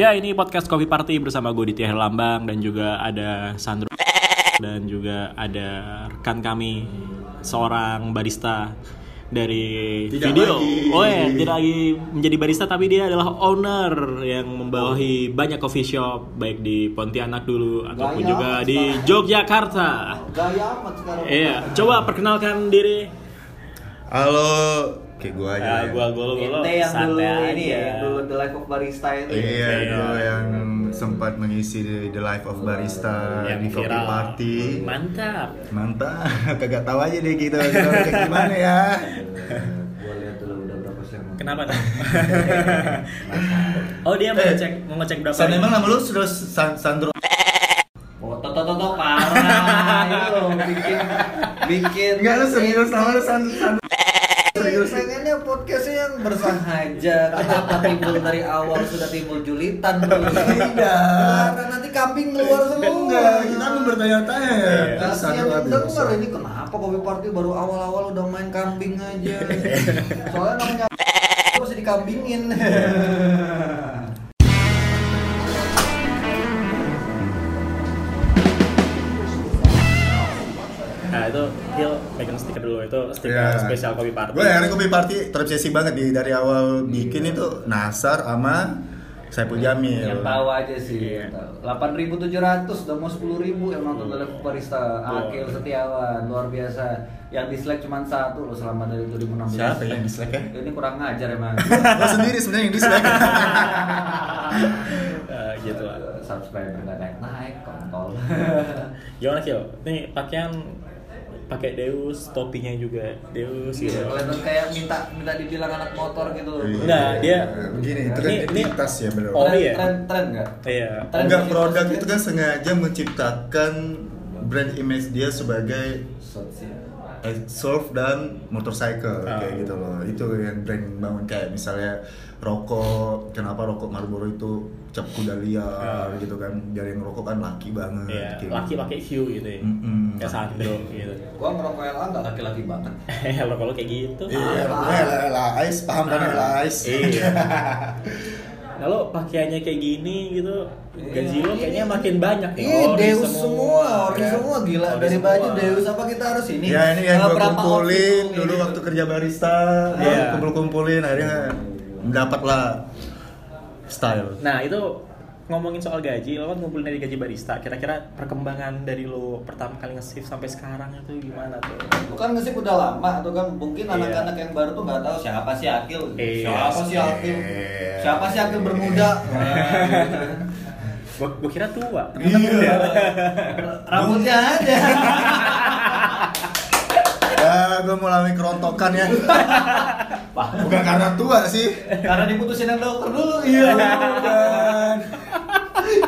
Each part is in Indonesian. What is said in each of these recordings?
Ya ini podcast Coffee Party bersama gue Ditya Herlambang dan juga ada Sandro dan juga ada rekan kami seorang barista dari Tidak video. lagi. Oh ya, tidak lagi menjadi barista tapi dia adalah owner yang membawahi banyak coffee shop baik di Pontianak dulu ataupun Gaya juga amat di sekarang. Yogyakarta. Gaya amat sekarang. Iya, coba perkenalkan diri. Halo, kayak gua aja. Ya, ya. gua gua gua Ente yang dulu ini ya, yang dulu The Life of Barista itu. ya? Iya, Iya. gua yang sempat mengisi The Life of Barista Yang di Kopi viral. Party. Mantap. Mantap, kagak tahu aja deh gitu. Kita kayak gimana ya? Gua lihat dulu udah berapa sen. Kenapa tuh? oh dia mau Eh, ngecek mau ngecek berapa? San emang nama lu sudah San Sandro Oh, toto toto parah. Itu bikin bikin. Enggak lu serius nama lu San San serius. Pengennya podcastnya yang bersahaja. Kenapa timbul dari awal sudah timbul julitan? Tidak. Karena nanti kambing keluar semua. Enggak, kita mau bertanya-tanya ya. Iya. Habis. denger ini kenapa kopi party baru awal-awal udah main kambing aja. Soalnya namanya masih dikambingin. Nah itu Hil pegang stiker dulu itu stiker Iya. spesial kopi party. Gue hari kopi party terobsesi banget di dari awal bikin itu Nasar sama Saipul Jamil. yang tahu aja sih. Iya. Delapan ribu tujuh ratus, udah mau sepuluh ribu yang nonton dari barista. Akil Setiawan luar biasa. Yang dislike cuma satu loh selama dari 2016. Siapa yang dislike ya? Ini kurang ngajar emang. Lo sendiri sebenarnya yang dislike. Eh, gitu lah. Subscriber nggak naik naik, kontol. Gimana Hil? Nih pakaian pakai Deus, topinya juga Deus gitu. Iya, kelihatan kayak minta minta dibilang anak motor gitu. loh. Enggak, dia- begini itu kan Ini- ini- identitas ya benar. Oh, iya. tren, tren nggak? Iya. Enggak bikin produk kostum. itu kan sengaja menciptakan brand image dia sebagai Sosial. Eh, surf dan motorcycle Ah. kayak gitu loh. Itu yang brand bangun kayak misalnya rokok, kenapa rokok Marlboro itu cap kuda liar Ah. gitu kan. Biar yang rokok kan laki banget. Iya, kayak laki gitu. pakai Q gitu ya. Mm-mm. Kayak Sandro gitu. Gua ngerokok LA nggak laki-laki banget. Kalau kalau kayak gitu. Iya, Ah. pokoknya lah, lah, Ais paham kan ya, lah, Ais. Iya. Kalau pakaiannya kayak gini gitu, gaji lo kayaknya makin banyak nih. Iya, Ori Deus semua, ori kan? semua gila. Ori Dari semua. baju Deus apa kita harus ini? Ya ini yang Eh, gue kumpulin dulu ini? waktu kerja barista, Iya. yeah. kumpul-kumpulin akhirnya mendapatlah style. Nah itu ngomongin soal gaji, lo kan ngumpulin dari gaji barista. Kira-kira perkembangan dari lo pertama kali nge-shift sampai sekarang itu gimana tuh? Bukan ngesip udah lama tuh kan mungkin Iya. anak-anak yang baru tuh nggak tahu siapa sih Akil, Iya. siapa sih Akil, Iya. siapa sih Akil bermuda. Gua, gua kira tua. Iya. Rambutnya aja. ya gue mulai kerontokan ya. Bukan karena tua sih. Karena diputusin yang dokter dulu. Iya.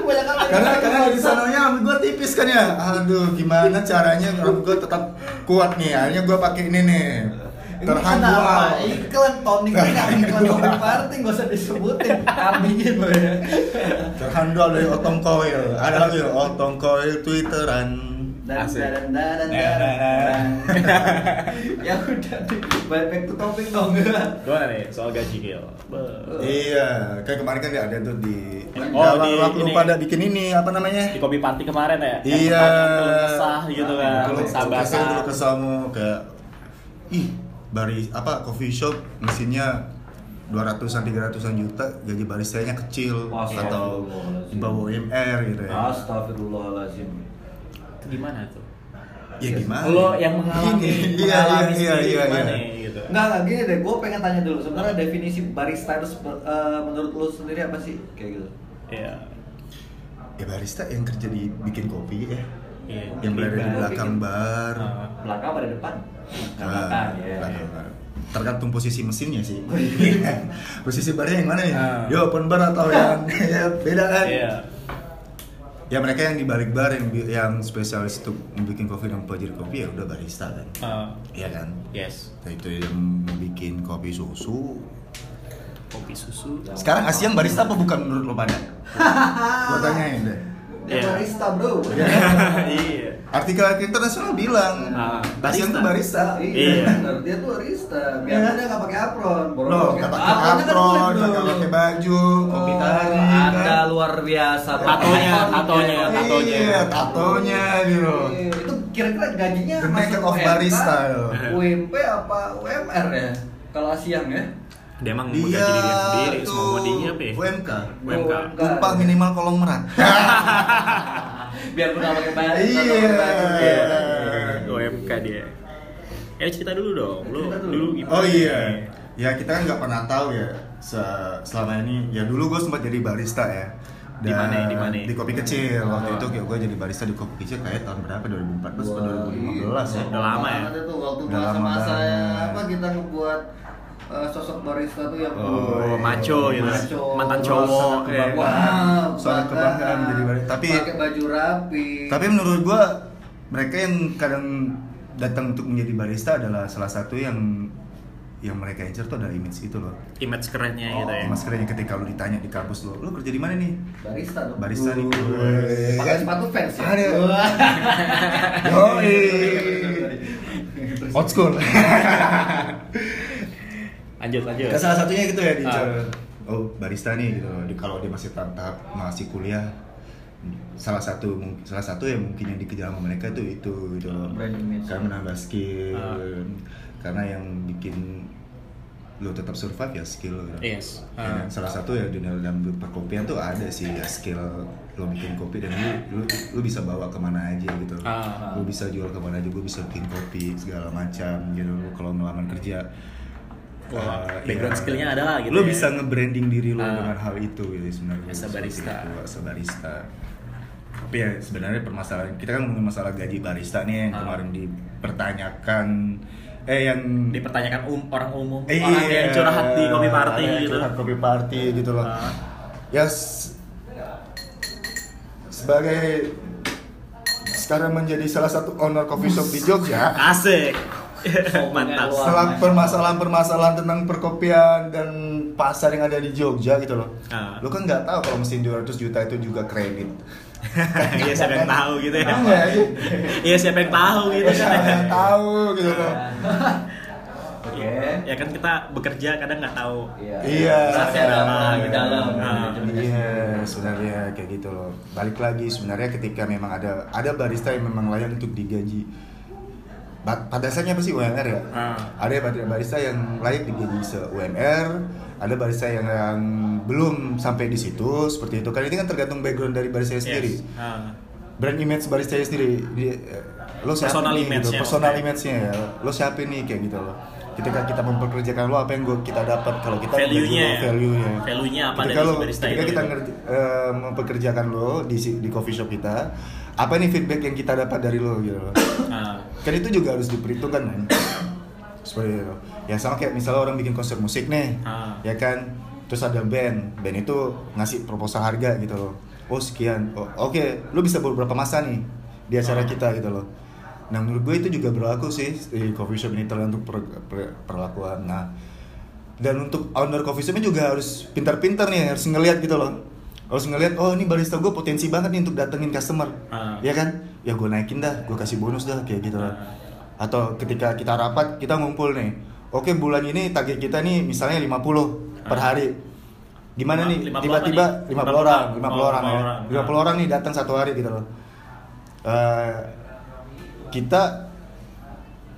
Kan karena karena di sananya rambut gue tipis kan ya. Aduh gimana caranya rambut gue tetap kuat nih. Akhirnya gue pakai ini nih. Terhandual. Iklan tonik ini nggak iklan kopi party nggak usah disebutin kambingin lo ya. Terhandal dari Otong Coil. Ada lagi Otong Coil Twitteran. Dan dan dan dan Nah, nah, nah. Ya udah, balik back to topik dong. Gimana nih soal gaji Gil? Iya, kayak kemarin kan ada tuh di Oh, di waktu lu ini. pada bikin ini apa namanya? Di kopi party kemarin ya? Iya. kesah gitu kan, Kalau sabar dulu kesamu kayak ih bari apa coffee shop mesinnya 200-an 300-an juta gaji baristanya kecil atau di bawah UMR gitu ya. Astagfirullahaladzim. Itu gimana tuh? Ya gimana? Lo yang mengalami, Ini, iya, mengalami iya, sendiri iya, gimana iya. gitu? Enggak, enggak gini deh, gue pengen tanya dulu Sebenarnya definisi barista itu eh, menurut lo sendiri apa sih? Kayak gitu Iya. Ya barista yang kerja di bikin kopi ya. Iya. Yang berada di Bikin. belakang bar. Ah. Belakang pada depan? Nggak belakang, ya belakang bar. Tergantung posisi mesinnya sih. Oh, iya. posisi barnya yang mana nih? Ah. Dia open bar atau yang ya, beda kan? Iya. Ya mereka yang di balik bar yang yang spesialis untuk bikin kopi dan pelajari kopi ya udah barista kan. Ah, Iya kan? yes. Nah, itu yang bikin kopi susu. Kopi susu. Sekarang Asian barista apa bukan menurut lo pada? Gua tanyain deh. Dia Iya. barista bro iya. Artikel internasional bilang Ah, Asian tuh barista. Iya. bener. dia tuh barista Biarpun dia nggak pakai apron Boro Lo pakai- kan apron, kulit, bro. gak pakai baju, kopi Oh, tarik. ada kan? luar biasa. Tatonya, tatonya, tatonya. Iya, tatonya gitu. Iya, Itu kira-kira gajinya The masuk naked of barista. UMP apa UMR ya? Kalau siang ya? Dia emang Dia bekerja diri dia sendiri, itu semua dia apa ya? UMK. UMK. Upah minimal kolong merat. Biar udah pakai baju. Iya. baju. Iya, UMK dia. Eh cerita dulu dong, lu dulu. gimana? Oh iya. Ya kita kan nggak pernah tahu ya se- selama ini. Ya dulu gue sempat jadi barista ya. Di mana, di mana? Di kopi kecil. Waktu Oh. itu kayak gue jadi barista di kopi kecil kayak tahun berapa? 2014 atau Wah, 2015 ya. Udah lama ya? Banget Itu waktu Udah lama masa-masa banget. apa kita ngebuat eh, sosok barista tuh yang Oh, macho gitu. Macho. Mantan cowok, ya. kebanggaan. Sangat kebanggaan jadi barista. Tapi- pakai baju rapi. Tapi menurut gue mereka yang kadang datang untuk menjadi barista adalah salah satu yang yang mereka incer tuh adalah image itu loh. Image kerennya Oh, gitu ya. Mas kerennya ketika lu ditanya di kampus lo, lu kerja di mana nih? barista dong. Barista nih. Pakai Kan? sepatu fans ya. Ada. Wah. Yoi. Old school. Lanjut, lanjut. Ya, salah satunya gitu ya di Ah. oh barista nih gitu di kalau dia masih tahap masih kuliah salah satu salah satu yang mungkin yang dikejar sama mereka tuh itu gitu karena menambah skill Ah. karena yang bikin lo tetap survive ya skill gitu. Yes. Ya kan? Ah. salah satu ya di dalam perkopian tuh ada sih ya skill lo bikin kopi dan lu, lu, lu bisa bawa ke mana aja gitu Ah. lu bisa jual ke mana aja gue bisa bikin kopi segala macam gitu kalau ngelamar kerja Wah, Uh, background ya, skillnya ada lah gitu Lu ya. bisa nge-branding diri lu Ah. dengan hal itu gitu sebenarnya. As a Seperti barista. itu, as a barista. Tapi ya sebenarnya permasalahan kita kan ngomongin masalah gaji barista nih yang Ah. kemarin dipertanyakan eh yang Dipertanyakan um, orang umum, eh, orang yang curhat di kopi party gitu. curhat kopi party gitu loh. Ah. Ya s- sebagai sekarang menjadi salah satu owner coffee shop di Jogja Asik. Mantap. setelah permasalahan-permasalahan tentang perkopian dan pasar yang ada di Jogja gitu loh. Ah. Lu kan nggak tahu kalau mesin 200 juta itu juga kredit. Iya siapa yang tahu gitu ya. Iya, iya. Iya siapa yang tahu gitu Siapa yang tahu gitu loh. Oke. Ya kan kita bekerja kadang nggak tahu. Iya. Iya. Rahasia dalam, Iya. di dalam. Ah. Iya, sebenarnya kayak gitu loh. Balik lagi sebenarnya ketika memang ada ada barista yang memang layak untuk digaji. Ba- Pada dasarnya apa sih UMR ya? Ah. Ada bar- barista yang layak digaji se UMR, ada barista yang, yang belum sampai di situ seperti itu. Kan ini kan tergantung background dari barista sendiri. Yes. Ah. Brand image barista sendiri. Di, eh, lo siapa Personal nih, image-nya gitu. Personal image-nya ya. Lo siapa nih kayak gitu loh. Ketika kita mempekerjakan lo apa yang gua kita dapat kalau kita Value-nya ya. value-nya. Value-nya apa ketika dari lo, barista ketika itu kita gitu. ngerti, eh, mempekerjakan lo di di coffee shop kita, apa nih feedback yang kita dapat dari lo gitu loh. Ah. kan itu juga harus diperhitungkan kan. Seperti itu. Ya sama kayak misalnya orang bikin konser musik nih, Ah. ya kan. Terus ada band, band itu ngasih proposal harga gitu loh. Oh sekian, oh, oke, lu bisa beberapa masa nih di acara Ah. kita gitu loh. Nah menurut gue itu juga berlaku sih di coffee shop ini tergantung per, per- perlakuan. Nah dan untuk owner coffee shopnya juga harus pintar-pintar nih, harus ngelihat gitu loh. Harus ngelihat, oh ini barista gue potensi banget nih untuk datengin customer, Ah. ya kan? Ya gue naikin dah, gue kasih bonus dah kayak gitu loh. Ah. Atau ketika kita rapat, kita ngumpul nih. Oke bulan ini target kita nih misalnya 50 per Ah. hari. Gimana nih? 50 Tiba-tiba apa nih? 50 orang, 50 Oh, orang ya. 50 orang. 50 orang nih datang satu hari gitu loh. Eh, kita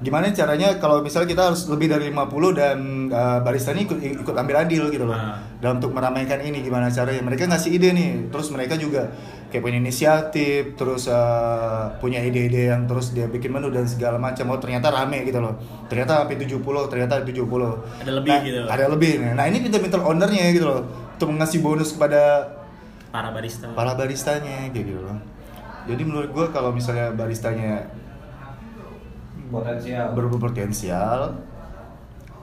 gimana caranya kalau misalnya kita harus lebih dari 50 dan uh, barista ini ikut ikut ambil andil gitu loh. Ah. dalam untuk meramaikan ini gimana caranya? Mereka ngasih ide nih terus mereka juga kayak punya inisiatif terus uh, punya ide-ide yang terus dia bikin menu dan segala macam. Oh ternyata rame gitu loh. Ternyata sampai 70 ternyata 70 Ada lebih Nah, gitu. ada lebih. Nah ini pinter-pinter ownernya gitu loh. Untuk ngasih bonus kepada Para barista. para baristanya kayak gitu loh. Jadi menurut gua kalau misalnya baristanya Potensial. berpotensial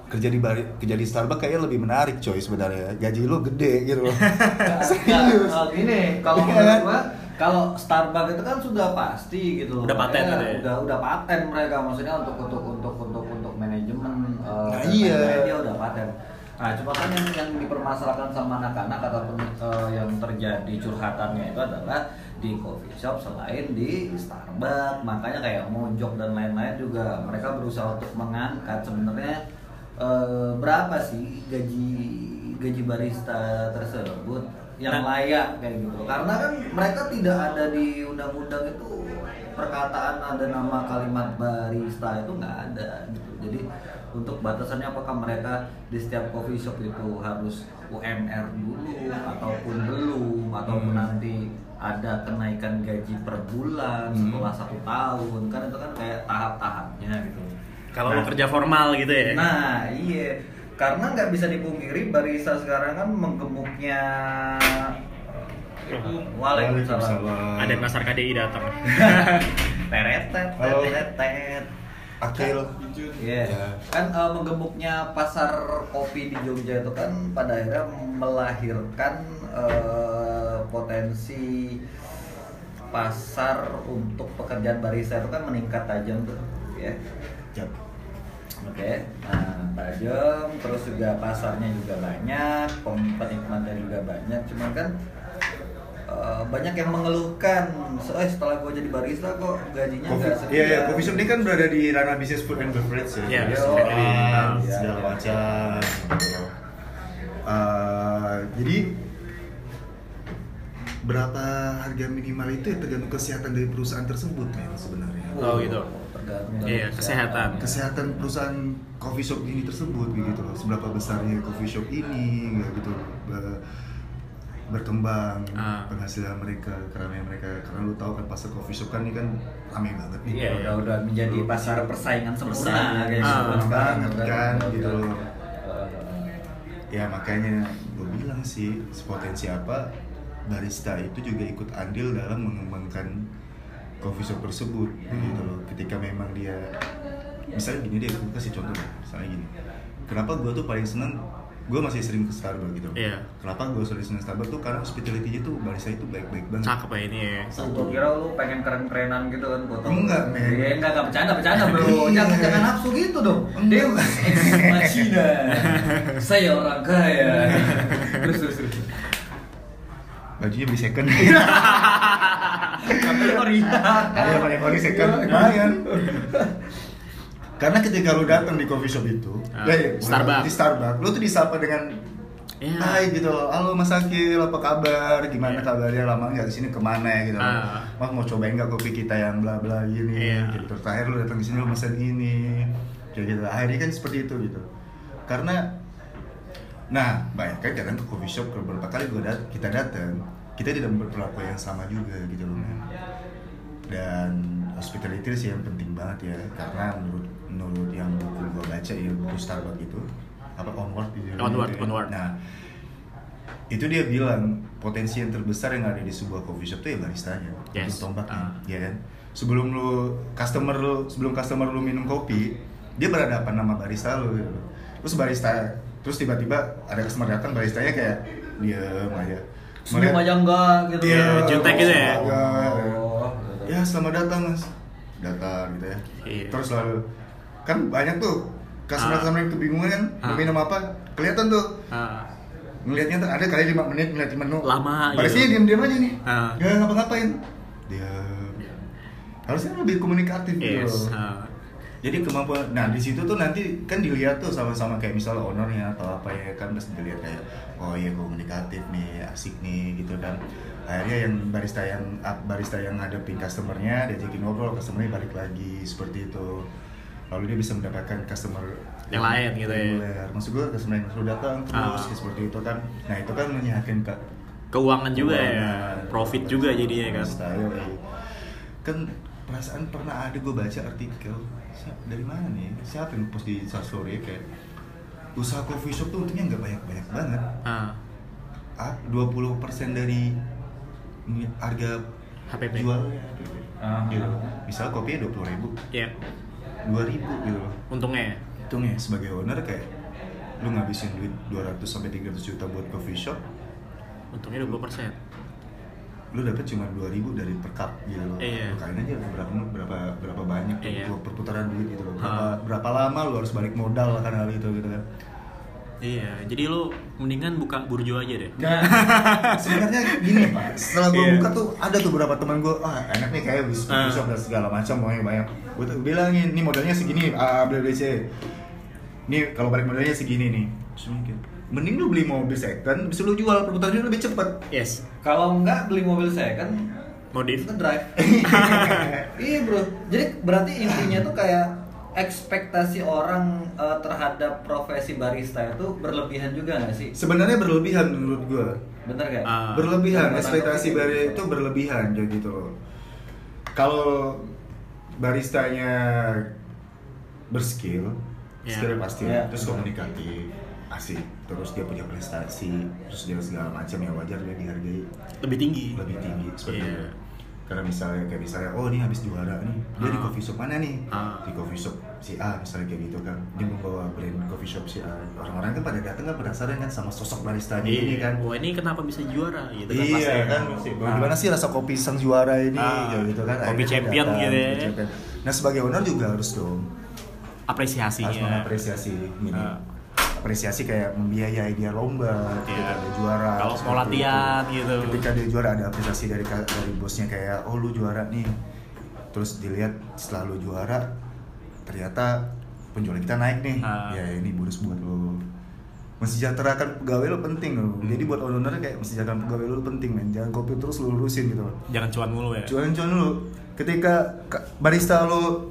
kerja di bari, kerja di Starbucks kayaknya lebih menarik coy sebenarnya gaji lu gede gitu loh serius gini, kalau Iya menurut kan? gua kalau Starbucks itu kan sudah pasti gitu. Udah paten Mereka gitu ya? Udah udah paten mereka maksudnya untuk untuk untuk untuk untuk manajemen eh, Nah, dan iya. dia udah paten. Nah, cuma kan yang yang dipermasalahkan sama anak-anak ataupun eh, yang terjadi curhatannya itu adalah di coffee shop selain di Starbucks. Makanya kayak Mojok dan lain-lain juga mereka berusaha untuk mengangkat sebenarnya eh, berapa sih gaji gaji barista tersebut yang Nah. layak kayak gitu karena kan mereka tidak ada di undang-undang itu perkataan ada nama kalimat barista itu nggak ada gitu jadi untuk batasannya apakah mereka di setiap coffee shop itu harus UMR dulu ataupun belum ataupun Hmm. nanti ada kenaikan gaji per bulan Hmm. setelah satu tahun kan itu kan kayak tahap-tahapnya gitu Kalau Nah, lo kerja formal gitu ya. Nah, iya. Karena nggak bisa dipungkiri barista sekarang kan menggemuknya Waalaikumsalam. Ada nasar KDI datang. Teretet, Halo. teretet. Akil. Iya. Ya. Kan eh, menggemuknya pasar kopi di Jogja itu kan pada akhirnya melahirkan eh, potensi pasar untuk pekerjaan barista itu kan meningkat tajam tuh, ya. Yap. Oke, nah tajam, terus juga pasarnya juga banyak, penikmatnya juga banyak, cuman kan eh, banyak yang mengeluhkan, "So, eh, setelah gue jadi barista kok gajinya nggak sekian. iya, iya, coffee shop ini kan berada di ranah bisnis food and beverage ya. Iya, Yo, catering, iya, segala iya. macam. gitu. Eh, jadi berapa harga minimal itu ya tergantung kesehatan dari perusahaan tersebut men sebenarnya. Oh, gitu. Tergantung Iya, dari kesehatan. Kesehatan perusahaan coffee shop ini tersebut gitu loh. Seberapa besarnya coffee shop ini ya gitu be- berkembang Ah. penghasilan mereka keramaian mereka. Karena lu tahu kan pasar coffee shop kan ini kan ramai banget nih. Iya, udah udah menjadi Lu- pasar persaingan sempurna kayak ah, gitu banget kan, gitu loh. Ya makanya gue bilang sih potensi apa barista itu juga ikut andil dalam mengembangkan coffee shop tersebut gitu loh. Ketika memang dia misalnya gini deh gue kasih contoh deh. Misalnya gini. Kenapa gue tuh paling seneng gue masih sering ke Starbucks gitu Iya. kenapa gue sering seneng Starbucks tuh karena hospitality-nya tuh barista itu baik-baik banget Cakep ya ini ya. Gue kira lu pengen keren-kerenan gitu kan foto. Enggak, men. Iya, enggak, enggak bercanda, bercanda, Bro. Iya. Jangan jangan nafsu gitu dong. Dia Machina. Saya orang kaya. Terus terus terus. bajunya beli second Tapi original. Iya paling ori second lumayan. Karena ketika lu datang di coffee shop itu, Ah, ya, ya, Starbucks. di Starbucks, lu tuh disapa dengan Iya. Hai gitu loh, halo Mas Akil, apa kabar? Gimana Iya. kabarnya? Lama nggak ke sini ke mana ya gitu loh. Ah. Mas mau cobain nggak kopi kita yang bla bla gini Iya. gitu. Terakhir lu datang ke sini lu mesen ini. Kayak gitu. Akhirnya kan seperti itu gitu. Karena Nah, banyak kan kadang ke coffee shop beberapa kali gua dat kita datang, kita tidak berperilaku yang sama juga gitu loh. men. Dan hospitality sih yang penting banget ya, karena menurut menurut yang buku gua baca ya buku Starbucks itu apa onward gitu. Onward, gitu ya. onward. Nah, itu dia bilang potensi yang terbesar yang ada di sebuah coffee shop tuh ya baristanya, Yes. ujung tombaknya, Ah. ya kan. Sebelum lu customer lu sebelum customer lu minum kopi, dia berhadapan sama barista lu gitu. Terus barista terus tiba-tiba ada customer datang baristanya kayak diem aja. Senyum aja enggak gitu. Iya, jutek gitu ya? enggak. Oh, Ya selamat datang mas Datang gitu ya Iya. Terus lalu Kan banyak tuh Customer-customer yang kebingungan kan Mau Ah. minum apa Kelihatan tuh Ah. Ngeliatnya tuh ada kali 5 menit ngeliatin menu Lama Baristanya gitu. diam-diam aja nih Ah. Gak ngapa-ngapain Dia Harusnya lebih komunikatif gitu Yes. ah. Jadi kemampuan, nah di situ tuh nanti kan dilihat tuh sama-sama kayak misalnya ownernya atau apa ya kan pasti dilihat kayak oh iya komunikatif nih, asik nih gitu kan. Akhirnya yang barista yang ah, barista yang ngadepin customernya diajakin ngobrol, customernya balik lagi seperti itu. Lalu dia bisa mendapatkan customer Yang lain gitu ya. reguler. Maksud gue customer yang selalu datang terus Ah. seperti itu kan. Nah itu kan menyehatkan ke Keuangan juga ya. Keuangan. Profit juga jadinya kan. Barista, yoi. Kan perasaan pernah ada gue baca artikel siapa dari mana nih siapa yang post di story kayak usaha coffee shop tuh untungnya nggak banyak banyak banget Ah. ah 20% dari ni- harga HPP. jualnya Ah. gitu misal kopinya dua puluh ribu Ya. Dua ribu gitu loh Untungnya ya. hitungnya sebagai owner kayak lu ngabisin duit 200 sampai 300 juta buat coffee shop Untungnya 20%. lu dapat cuma 2000 dari per cup gitu loh. Iya. Lu kalian aja berapa berapa berapa banyak tuh Iya. perputaran duit gitu loh. Berapa, Ah. berapa lama lu harus balik modal kan hal itu gitu kan. Iya, jadi lu mendingan buka burjo aja deh. Nah, Sebenarnya gini Pak, setelah gue Iya. buka tuh ada tuh beberapa teman gue, ah enak nih kayak Ah. shop dan segala macam pokoknya banyak. Gue tuh bilangin, nih modalnya segini, A, B, B, C. Nih kalau balik modalnya segini nih. Mending lu beli mobil second, bisa lu jual perputarannya lebih cepat. Yes. Kalau enggak beli mobil second, Modif. drive. iya bro. Jadi berarti intinya tuh kayak ekspektasi orang eh, terhadap profesi barista itu berlebihan juga nggak sih? Sebenarnya berlebihan menurut gua. Bener gak? Ah. berlebihan, ekspektasi barista itu berlebihan jadi gitu loh. Kalau baristanya berskill, Ya. skillnya pasti, Ya. terus komunikatif, asik, terus dia punya prestasi, terus dia segala macam yang wajar dia dihargai Lebih tinggi. lebih tinggi seperti itu. Karena misalnya kayak misalnya, oh ini habis juara nih, dia di Ah. coffee shop mana nih? Ah. Di coffee shop si A misalnya kayak gitu kan, dia membawa brand coffee shop si A. Orang-orang kan pada datang kan penasaran kan sama sosok baristanya ini kan. Wah ini kenapa bisa juara gitu kan Iya pasti. kan, Ah. gimana sih rasa kopi sang juara ini Ah, kayak gitu kan? kopi champion datang, gitu ya. Nah sebagai owner juga harus dong Apresiasinya. harus mengapresiasi ini. Ah. Apresiasi kayak membiayai dia lomba, ketika Iya. dia juara. Kalau mau seperti latihan itu. gitu. Ketika dia juara ada apresiasi dari dari bosnya kayak oh lu juara nih. Terus dilihat setelah lu juara ternyata penjualan kita naik nih. Ah. Ya ini bonus buat lu. Mensejahterakan pegawai lu penting loh. Hmm. Jadi buat owner kayak mensejahterakan pegawai lu penting men. Jangan kopi terus lu lurusin gitu. Jangan cuan mulu ya. Cuan-cuan dulu. Ketika ka- barista lu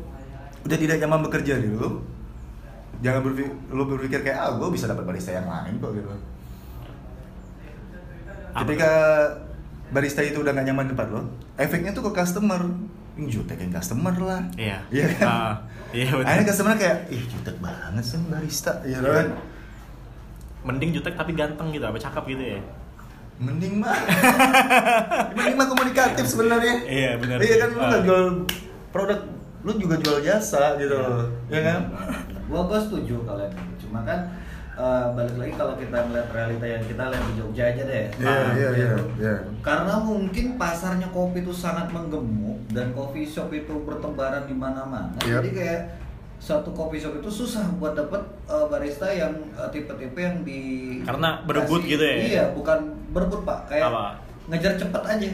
udah tidak nyaman bekerja di lu, jangan berpikir lu berpikir kayak ah gue bisa dapat barista yang lain kok gitu. Ketika barista itu udah gak nyaman di tempat lo, efeknya tuh ke customer. Ini jutekin customer lah. Iya. Iya kan? Ah, iya betul. Akhirnya customer kayak, ih jutek banget sih barista. Iya kan? Mending jutek tapi ganteng gitu, apa cakep gitu ya. Mending mah. Mending mah komunikatif sebenarnya. Iya, benar. Iya kan lu nggak jual produk, lu juga jual jasa gitu Iya. loh. Iya kan? Gua gua setuju kalian cuma kan eh, balik lagi kalau kita melihat realita yang kita lihat di Jogja aja deh Iya, Nah, iya, iya, gitu. iya. karena mungkin pasarnya kopi itu sangat menggemuk dan coffee shop itu bertebaran di mana-mana Yep. jadi kayak suatu coffee shop itu susah buat dapet eh, barista yang eh, tipe-tipe yang di Karena berebut kasih- gitu ya? iya bukan berebut pak kayak Apa? ngejar cepet aja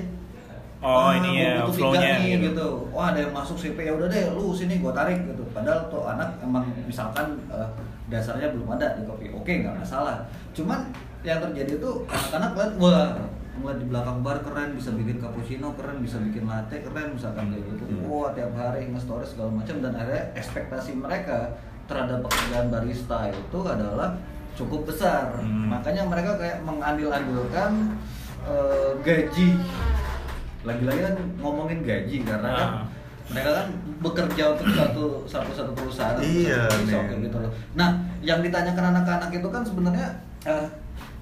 Oh, Wah, ini ya butuh flow-nya gitu. gitu. Wah, ada yang masuk CP ya udah deh, lu sini gua tarik gitu. Padahal tuh anak emang misalkan eh, dasarnya belum ada di kopi. Oke, nggak masalah. Cuman yang terjadi tuh anak-anak lihat wah ngeliat di belakang bar keren bisa bikin cappuccino keren bisa bikin latte keren misalkan kayak gitu Hmm. wah tiap hari nge-story segala macam dan akhirnya ekspektasi mereka terhadap pekerjaan barista itu adalah cukup besar Hmm. makanya mereka kayak mengandil-andilkan eh, gaji lagi-lagi kan ngomongin gaji karena kan Ah. mereka kan bekerja untuk satu satu satu perusahaan Iya, kayak gitu loh. Nah, yang ditanyakan anak-anak itu kan sebenarnya eh,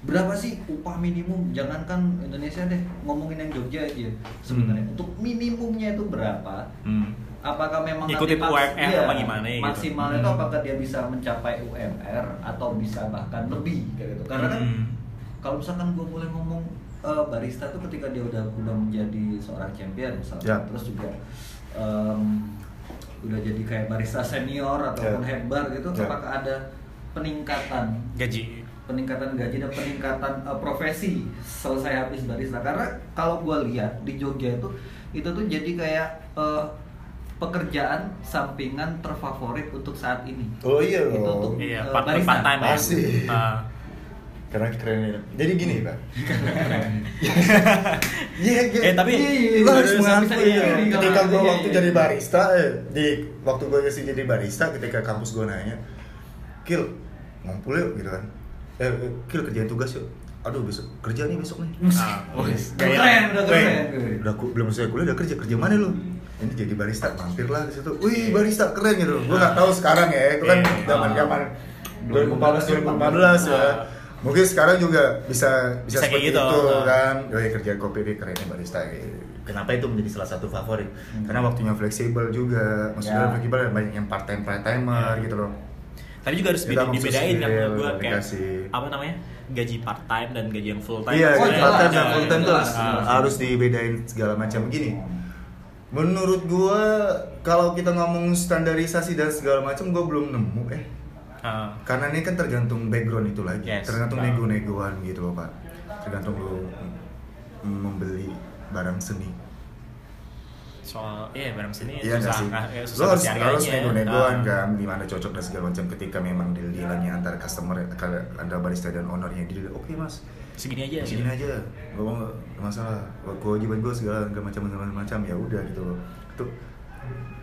berapa sih upah minimum? Jangankan Indonesia deh, ngomongin yang Jogja aja sebenarnya. Hmm. Untuk minimumnya itu berapa? Hmm. Apakah memang maks- UMR iya, apa gimana ya gitu? Maksimalnya itu Hmm. apakah dia bisa mencapai UMR atau bisa bahkan lebih kayak gitu. Karena kan Hmm. kalau misalkan gue boleh ngomong eh, barista tuh ketika dia udah udah menjadi seorang champion misalnya Ya. terus juga em, udah jadi kayak barista senior ataupun Ya. head bar gitu Ya. apakah ada peningkatan Gaji. peningkatan gaji dan peningkatan eh, profesi selesai habis barista karena kalau gue lihat di Jogja itu itu tuh jadi kayak eh, pekerjaan sampingan terfavorit untuk saat ini Oh iya itu untuk Iya, eh, part, barista. part time ya. Pasti. Karena keren Jadi gini pak. Iya, iya. Eh, tapi- Iya, lo harus mengakui. Ketika gue iya, waktu iya. jadi barista, eh, di waktu gue masih jadi barista, ketika kampus gue nanya, Kil, ngumpul yuk gitu kan. Eh, eh, Kil kerjain tugas yuk. Aduh besok kerja nih besok nih. Ah, wis. Udah Kayak- keren, udah keren. udah belum selesai kuliah udah kerja kerja mana lu? Ini jadi barista mampir lah di situ. Wih barista keren gitu. Gue nggak tahu sekarang ya. Itu kan Iya. zaman zaman 2014 2015 ya. Ah. Mungkin sekarang juga bisa bisa, Bisa kayak seperti gitu. itu Ah. kan. Wih kerja kopi deh keren nih barista. Kenapa itu menjadi salah satu favorit? Karena waktunya fleksibel juga. Maksudnya Ya. fleksibel banyak yang part time part timer Ya. gitu loh. Tapi juga harus beda- dibedain kan menurut gue kayak apa namanya gaji part time dan gaji yang full time. Iya, Oh, part time dan full time tuh jelas, harus, jelas. harus dibedain segala macam gini. Menurut gua kalau kita ngomong standarisasi dan segala macam gua belum nemu eh. Karena ini kan tergantung background itu lagi. Yes. Tergantung nego-negoan gitu loh, Pak. Tergantung lu membeli barang seni. soal iya barang sini Iya susah sih? nggak- ya, Lo susah harus, cari harus nego-negoan Ah. kan, gimana cocok dan segala macam ketika memang deal-dealannya antara customer, antara barista dan ownernya deal, oke mas, segini aja segini gitu. aja, gak mau masalah, kewajiban gue segala segala macam macam ya udah gitu loh. Itu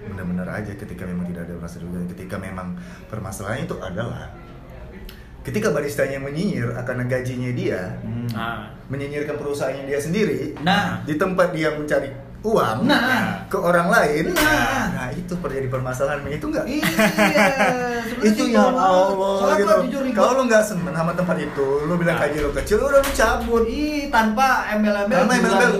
benar-benar aja ketika memang tidak ada masalah dan ketika memang permasalahannya itu adalah ketika baristanya menyinyir akan gajinya dia, Hmm. Ah. menyinyirkan perusahaannya dia sendiri, Nah. di tempat dia mencari uang Nah. ke orang lain, Nah. nah itu terjadi permasalahan itu enggak? Iya, itu ya Allah gitu. Kalau lu nggak seneng sama tempat itu, lu bilang Nah. gaji lu kecil, udah lu cabut. Ih, tanpa embel-embel Tanpa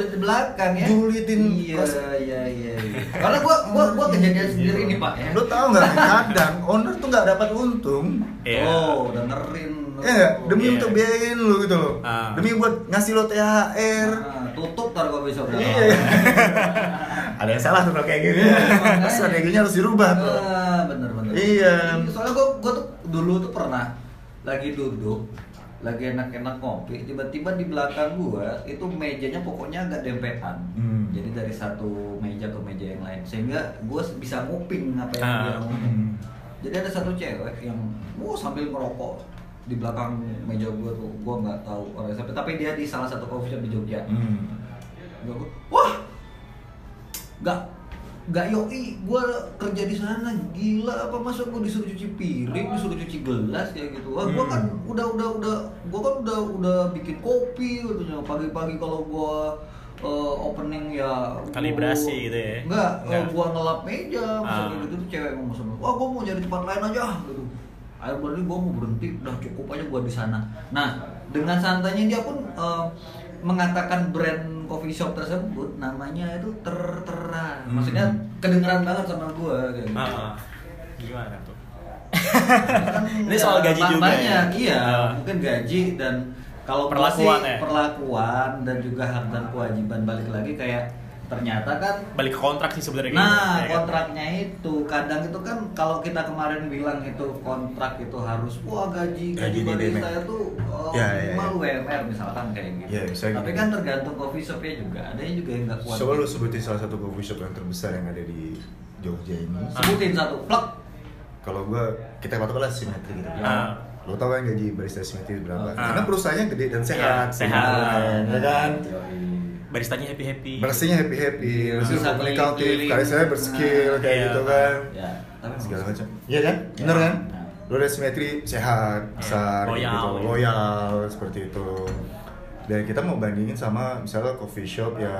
di belakang ya. Julitin Iya, iya, iya, iya. Karena gua gua gua kejadian sendiri nih, Pak ya. Lu tahu nggak? Kadang owner tuh nggak dapat untung. Iya. Oh, dengerin. Ya nggak? demi Iya. untuk biayain lu gitu loh. Ah. Demi buat ngasih lo THR. Tutup tar gua besok. Iya. ada yang salah tuh kayak gini. Iya, makanya. Strateginya harus dirubah tuh. Ah, bener bener. Iya. Soalnya gua gua tuh dulu tuh pernah lagi duduk lagi enak-enak ngopi, tiba-tiba di belakang gua itu mejanya pokoknya agak dempetan. Hmm. Jadi dari satu meja ke meja yang lain, sehingga gua bisa nguping apa yang Ah. dia ngomong. Hmm. Jadi ada satu cewek yang, wow sambil ngerokok di belakang meja gua tuh, gua nggak tahu orang siapa, tapi dia di salah satu coffee shop di Jogja. Hmm. Gak gua, wah, gak, gak yoi, gue kerja di sana gila apa masa gue disuruh cuci piring, disuruh cuci gelas kayak gitu. Wah, gue kan Hmm. udah udah udah, gue kan udah udah bikin kopi katanya pagi-pagi kalau gue uh, opening ya gua- Kalibrasi gitu ya? Enggak, Enggak. gue ngelap meja, masa Ah. gitu tuh cewek ngomong sama gua, wah gue mau cari tempat lain aja gitu. Ayo berarti gue mau berhenti, udah cukup aja gue di sana. Nah, dengan santainya dia pun uh, mengatakan brand coffee shop tersebut namanya itu tertera, Hmm. maksudnya kedengeran banget sama gue kayak gitu. Ah. Gimana tuh? Kan Ini soal ya, gaji juga banyak, ya? Iya, Ah. mungkin gaji dan kalau Perlakuan sih, ya? perlakuan dan juga hak dan kewajiban balik lagi kayak ternyata kan Balik ke kontrak sih sebenarnya Nah, gitu, ya kan? kontraknya itu kadang itu kan kalau kita kemarin bilang itu kontrak itu harus wah gaji gaji Gaji di barista itu oh, Ya, ya, ya. minimal UMR misalkan kayak gitu. Ya, bisa Tapi gitu. kan tergantung coffee shopnya juga. Ada yang juga yang nggak kuat. Coba lu sebutin salah satu coffee shop yang terbesar yang ada di Jogja ini. Sebutin satu, plak. Kalau gua kita patokanlah simetri gitu. Ah. Lo tau kan gaji barista simetri berapa? Ah. Karena perusahaannya gede dan sehat. Iya, sehat. Keren, ya kan? Baristanya happy happy. Baristanya happy happy, Iya, maksudnya bisa komunikatif, keliling-keliling. kali saya berskill kayak Iya. gitu kan. Ya, tapi Segala macam. Iya kan? Bener kan? Nah. Lo ada simetri sehat, besar, Loyal, gitu, ya. loyal seperti itu. Dan kita mau bandingin sama misalnya coffee shop yang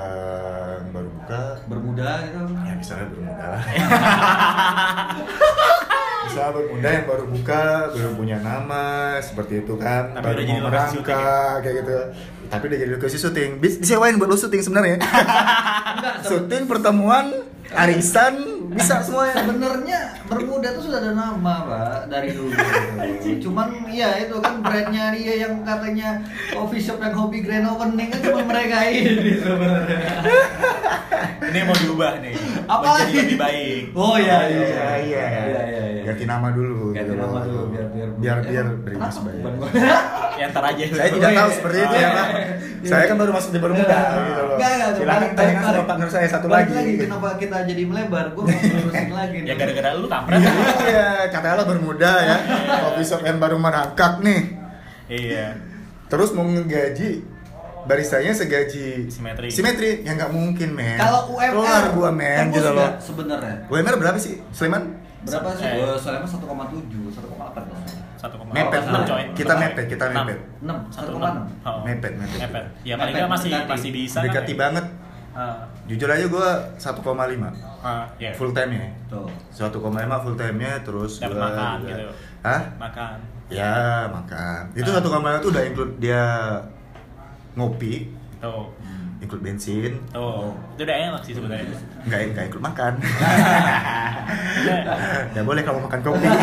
baru buka, bermuda gitu. ya misalnya bermuda lah. misalnya bermuda yang baru buka, belum punya nama, seperti itu kan, Tapi baru udah mau merangkak kayak gitu. Tapi udah jadi lokasi syuting, Bis disewain buat lo syuting sebenarnya. Syuting pertemuan, arisan, bisa semuanya. Sebenarnya bermuda tuh sudah ada nama, Pak, dari dulu. Cuman iya itu kan brandnya dia yang katanya coffee shop yang hobi grand opening kan cuma mereka ini sebenarnya. Ini mau diubah nih. Apa lagi? lebih baik. Oh iya iya, iya iya, iya iya. iya. Ganti nama dulu. Ganti gitu nama dulu biar biar biar biar berimbas baik. Ya ntar aja. Saya tidak tahu seperti itu ya, Pak. Iya. Saya kan baru masuk di bermuda gitu loh. Silakan balik- tanyakan sama partner saya satu balik lagi. Kenapa kita jadi melebar? Gue lagi. Ya gara-gara lu kampret. Iya, katakanlah bermuda ya. Coffee shop yang baru merangkak nih. Iya. Terus mau ngegaji baristanya segaji Simetri. Simetri yang nggak mungkin, men. Kalau UMR Keluar gua, men, gitu loh. Sebenarnya. UMR berapa sih, Sleman? Berapa sih? Eh. Gue soalnya 1,7, 1,8 dong. Satu koma Mepet, enam, Bro. coy. Kita Enam. mepet, kita Enam. mepet. 6, Satu 1,6. enam. Oh. Mepet, mepet. Mepet. Ya paling Mepet, nggak masih masih bisa. Dekati ya? banget. Ah, Jujur aja gua 1,5 ah, ya. full time ya. Tuh. 1,5 full time-nya terus Dapat gua makan juga- gitu. Hah? Makan. Ya, makan. Itu Ah. 1,5 itu udah include dia ngopi, Tuh. include bensin, Tuh. Itu udah enak sih sebenarnya. nggak nggak include makan. ya boleh kalau makan kopi.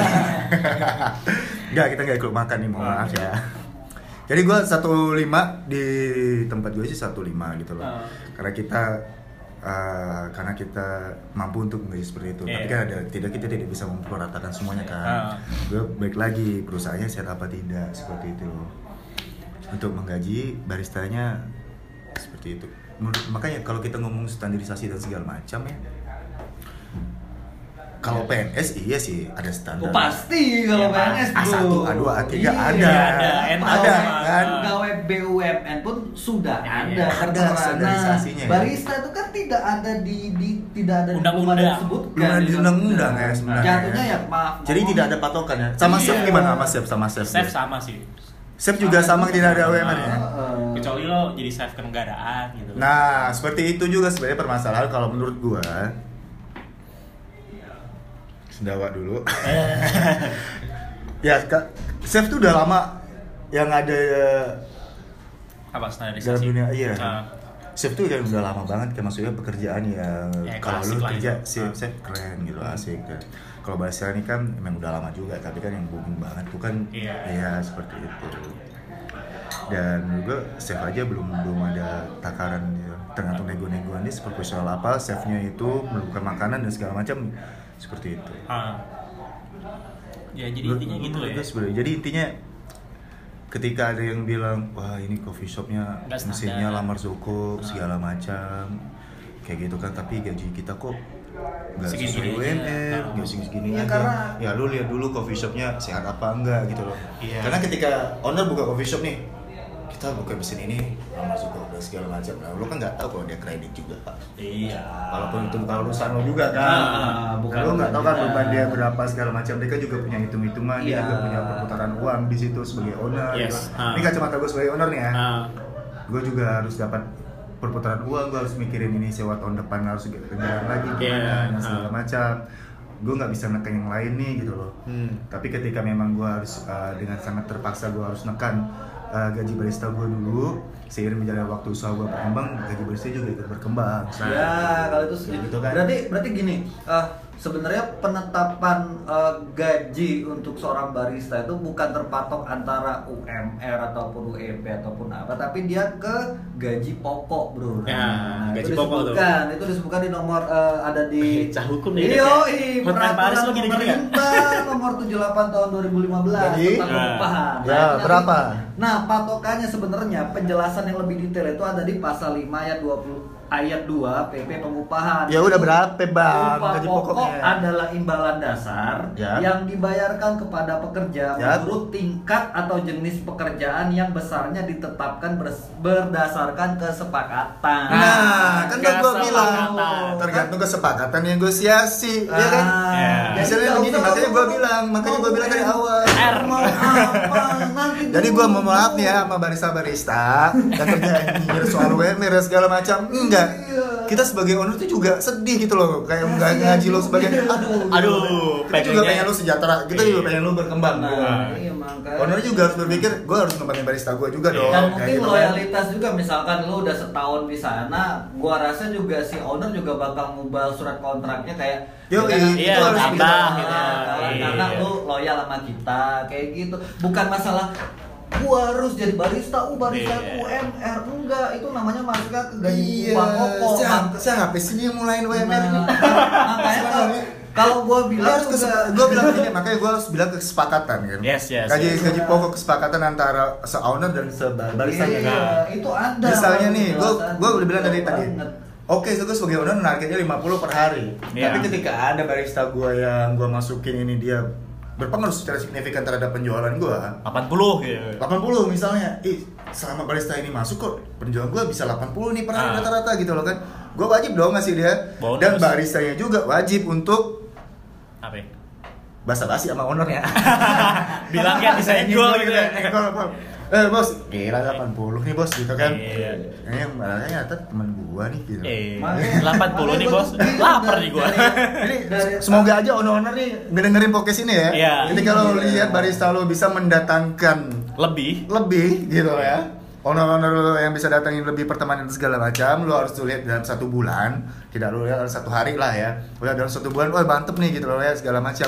Nggak, kita nggak include makan nih, mohon Ah. maaf ya. Jadi gua 1,5 di tempat gue sih 1,5 gitu loh. Ah. Karena kita eh, karena kita mampu untuk menggaji seperti itu. Tapi Iya. kan ada tidak kita tidak bisa memperatakan semuanya kan. Ah. Gue baik lagi perusahaannya sehat apa tidak seperti itu. Untuk menggaji baristanya seperti itu. menurut makanya kalau kita ngomong standarisasi dan segala macam ya kalau PNS iya sih ada standar Oh, pasti kalau Iya, Pak. PNS bro. A1, A2, A3 Iya, ada. Ada, Ada, kan? Pegawai BUMN pun sudah Iya, ada iya. Ada standarisasinya, ya. barista itu kan tidak ada di, di tidak ada di Undang-undang. disebutkan Belum ada di undang-undang ya sebenarnya. Jatuhnya ya maaf. Jadi tidak ada patokan ya. Sama Iya. chef gimana sama chef sama chef? Chef sama sih. Chef juga sama tidak ada UMR ya. Kecuali lo jadi chef kenegaraan gitu. Nah, seperti itu juga sebenarnya permasalahan kalau menurut gua. Sendawa dulu. ya, Kak, chef tuh udah lama yang ada apa dalam standarisasi? dunia iya. Nah, Chef tuh kan udah lama banget kayak maksudnya pekerjaan yang Ya, kalau lu kerja chef, Ah. chef keren gitu asik kan. Kalau bahasa ini kan emang udah lama juga tapi kan yang booming banget tuh kan Iya. iya seperti itu. Dan juga chef aja belum belum ada takaran ya. tergantung nego-negoan dia seperti soal apa chefnya itu melakukan makanan dan segala macam seperti itu. ah. Ya jadi Menurut- intinya gitu ya. sebenarnya. Jadi intinya ketika ada yang bilang wah ini coffee shopnya mesinnya lamar Zoko Ah. segala macam kayak gitu kan tapi gaji kita kok nggak sesuai. UMR Ah. nggak segini Ya, aja karena- ya lu lihat dulu coffee shopnya sehat apa enggak gitu loh Iya. karena ketika owner buka coffee shop nih kita buka mesin ini lamar Zoko dan segala macam nah lu kan nggak tahu kalau dia kredit juga pak Iya. walaupun itu bukan urusan lo juga kan Ah, bukan Nah, lo nggak tahu kan beban dia berapa segala macam dia kan juga punya hitung hitungan dia Iya. juga punya perputaran uang di situ sebagai owner Yes. Ah. ini kacamata gue sebagai owner nih ya Ah, gue juga harus dapat perputaran uang gue harus mikirin ini sewa tahun depan harus jalan lagi gimana Iya. dan segala Ah. macam gue nggak bisa neken yang lain nih gitu loh Hmm. tapi ketika memang gue harus uh, dengan sangat terpaksa gue harus nekan uh, gaji barista gue dulu seiring menjalankan waktu usaha gue berkembang gaji barista juga ikut berkembang Ya, kalau itu gitu kan. berarti berarti gini, eh, sebenarnya penetapan eh, gaji untuk seorang barista itu bukan terpatok antara UMR ataupun UEP ataupun apa, tapi dia ke gaji pokok, bro. Ya, gaji itu pokok tuh. disebutkan, itu disebutkan di nomor eh, ada di Cah hukum nih, Iyo, ya. Paris peraturan pemerintah nomor 78 tahun 2015 Jadi? tentang Ya. pengupahan. Ya, nanti- berapa? Nah, patokannya sebenarnya penjelasan yang lebih detail itu ada di pasal 5 ayat 20 ayat 2 PP pengupahan. Ya udah berapa, Bang, Upah gaji pokok pokoknya? adalah imbalan dasar Ya. yang dibayarkan kepada pekerja Ya. menurut tingkat atau jenis pekerjaan yang besarnya ditetapkan berdasarkan kesepakatan. Nah, kan gue bilang tergantung kesepakatan negosiasi, ya kan? Ya. Misalnya Jadi, begini, makanya ngomong- bilang, makanya gue bilang dari awal. R. Mau apa Jadi gue mau maaf nih ya sama barista-barista yang kerja anjir soal UMR segala macam. Enggak. Iya. Kita sebagai owner tuh juga sedih gitu loh. Kayak nggak Kasihan ngaji lo juga. sebagai aduh. Aduh, Kita juga pengennya- pengen lo sejahtera. Kita juga Iya. pengen lo berkembang. Nah, iya makanya. Owner juga harus berpikir, gue harus ngembangin barista gue juga Iya. dong. dan mungkin gitu kan. loyalitas juga misalkan lu udah setahun di sana gua rasa juga si owner juga bakal ngubah surat kontraknya kayak Yo, ya kan, iya, itu iya, harus tambah kita, gitu. karena, Iya. karena lu loyal sama kita kayak gitu bukan masalah gua harus jadi barista uh barista Iya. UMR enggak itu namanya ke gaji Iya, upah pokok siapa, sih ini yang mulai UMR ini? Nah, makanya kalau, kalau gua bilang harus juga gue bilang gini makanya gue harus bilang kesepakatan kan Yes, yes, gaji yes. gaji pokok kesepakatan antara se owner dan se barista iya, Nah. itu ada misalnya nih gue penjelasan. gue udah bilang dari tadi. Oke, so gue sebagai owner targetnya 50 per hari. Iya. Tapi ketika ada barista gue yang gue masukin ini dia berpengaruh secara signifikan terhadap penjualan gue 80 gitu. 80 misalnya, ih selama barista ini masuk kok penjualan gue bisa 80 nih per hari Ah. rata-rata gitu loh kan. Gue wajib dong ngasih dia. Bonus. Dan baristanya juga wajib untuk Apa ya? basa-basi sama ownernya. Bilang ya bisa jual gitu ya. Eh, Eh bos, gila 80 nih bos gitu kan. Iya. Ini yang malahnya ternyata temen gua nih gitu. Eh, Makanya- 80 nih bos. Lapar nih gua. Ini semoga aja owner-owner nih ngedengerin podcast ini ya. Iya. Jadi kalau Iya. lihat barista lo bisa mendatangkan Lebih. lebih gitu ya. Owner-owner lo yang bisa datangin lebih pertemanan dan segala macam, lo harus tuh lihat dalam satu bulan, tidak lo lihat dalam satu hari lah ya. Udah dalam satu bulan, wah mantep nih gitu lo ya segala macam.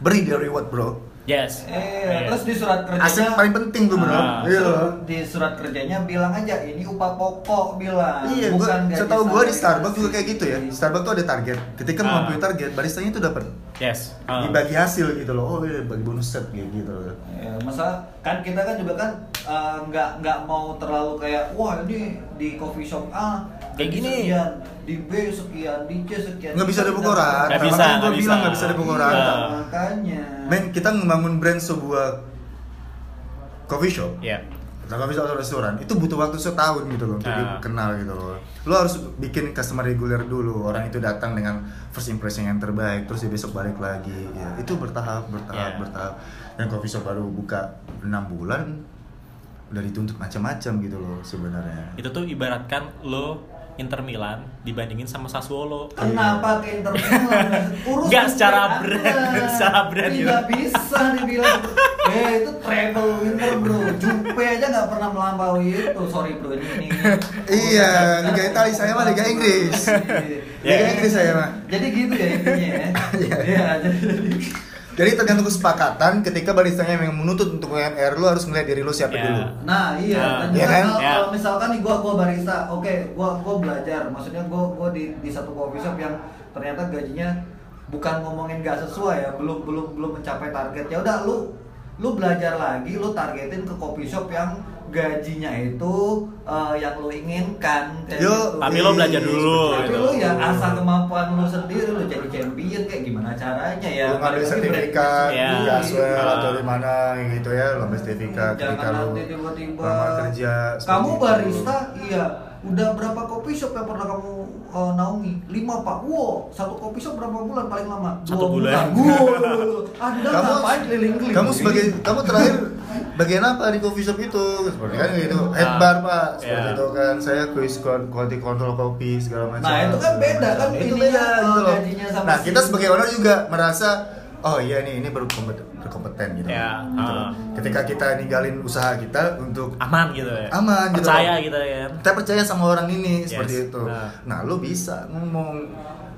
Beri dia reward bro. Yes. Eh, Yes. terus di surat kerjanya Aset paling penting tuh bro. Ah. Iya di surat kerjanya bilang aja ini upah pokok bilang Iya, gua, bukan gaji setahu gua di Starbucks juga kayak gitu ya. Starbucks tuh ada target. Ketika Ah. melampaui target, baristanya itu dapat Yes. Ah. dibagi hasil gitu loh. Oh iya, bagi bonus set gitu loh. Ya, masa kan kita kan juga kan eh, nggak nggak mau terlalu kayak wah ini di coffee shop A Kayak gini. sekian, di B sekian, di C sekian. Nggak bisa Kita ada ukuran. Nggak bisa, nggak bilang bisa. nggak bisa ada ukuran. Iya, makanya. Men, kita membangun brand sebuah coffee shop. Iya. Coffee shop atau restoran itu butuh waktu setahun gitu loh untuk Ah. dikenal gitu loh. Lo harus bikin customer reguler dulu. Orang itu datang dengan first impression yang terbaik, terus dia besok balik lagi. Ya, itu bertahap, bertahap, Yeah. bertahap. Dan coffee shop baru buka 6 bulan udah dituntut macam-macam gitu loh sebenarnya. Itu tuh ibaratkan lo Inter Milan dibandingin sama Sassuolo. Kenapa ke Inter Milan? Urus Nggak, secara brand, secara brand Tidak gitu. bisa dibilang. Eh itu treble winter bro. Jupe aja nggak pernah melampaui itu. Sorry bro ini. ini. Iya, Liga Italia, saya mah Liga Inggris. Ya. Liga Inggris saya mah. Jadi gitu ya intinya ya. Iya. Iya. jadi- Jadi tergantung kesepakatan ketika baristanya memang menuntut untuk UMR lu harus ngeliat diri lu siapa Ya. dulu. Nah iya, Nah, dan iya juga kan? kalau, kalau misalkan nih gua gua barista, oke, gua gua belajar, maksudnya gua gua di di satu coffee shop yang ternyata gajinya bukan ngomongin gak sesuai ya, belum belum belum mencapai target. Ya udah lu lu belajar lagi, lu targetin ke coffee shop yang gajinya itu eh, yang lu inginkan kayak Yo, gitu. Tapi lo belajar dulu. Tapi gitu. lu ya asal kemampuan lu sendiri lu jadi champion kayak gimana caranya ya. lu ngambil sertifikat Ya. di Aswell Ah. atau di mana gitu ya, lu ambil sertifikat ketika Jangan lu nanti tiba-tiba kerja. Kamu itu. barista, iya. Udah berapa kopi shop yang pernah kamu uh, naungi? Lima pak. Wow, satu kopi shop berapa bulan paling lama? Satu Dua bulan. Wow, Anda Kamu ngapain keliling-keliling? Kamu sebagai kamu terakhir bagian apa di coffee shop itu? Seperti kan gitu. Head Ah. bar, Pak. Seperti Ya. itu kan. Saya quiz quality control kopi segala macam. Nah, itu kan beda kan Itu ininya, beda gitu loh. gajinya sama Nah, kita sebagai owner juga merasa oh iya nih ini berkompeten, berkompeten gitu. Ya, Gitu loh. ah. Ketika kita ninggalin usaha kita untuk aman gitu ya. Aman gitu Percaya loh. gitu ya. kita percaya sama orang ini Yes. seperti itu. Nah. Nah, lu bisa ngomong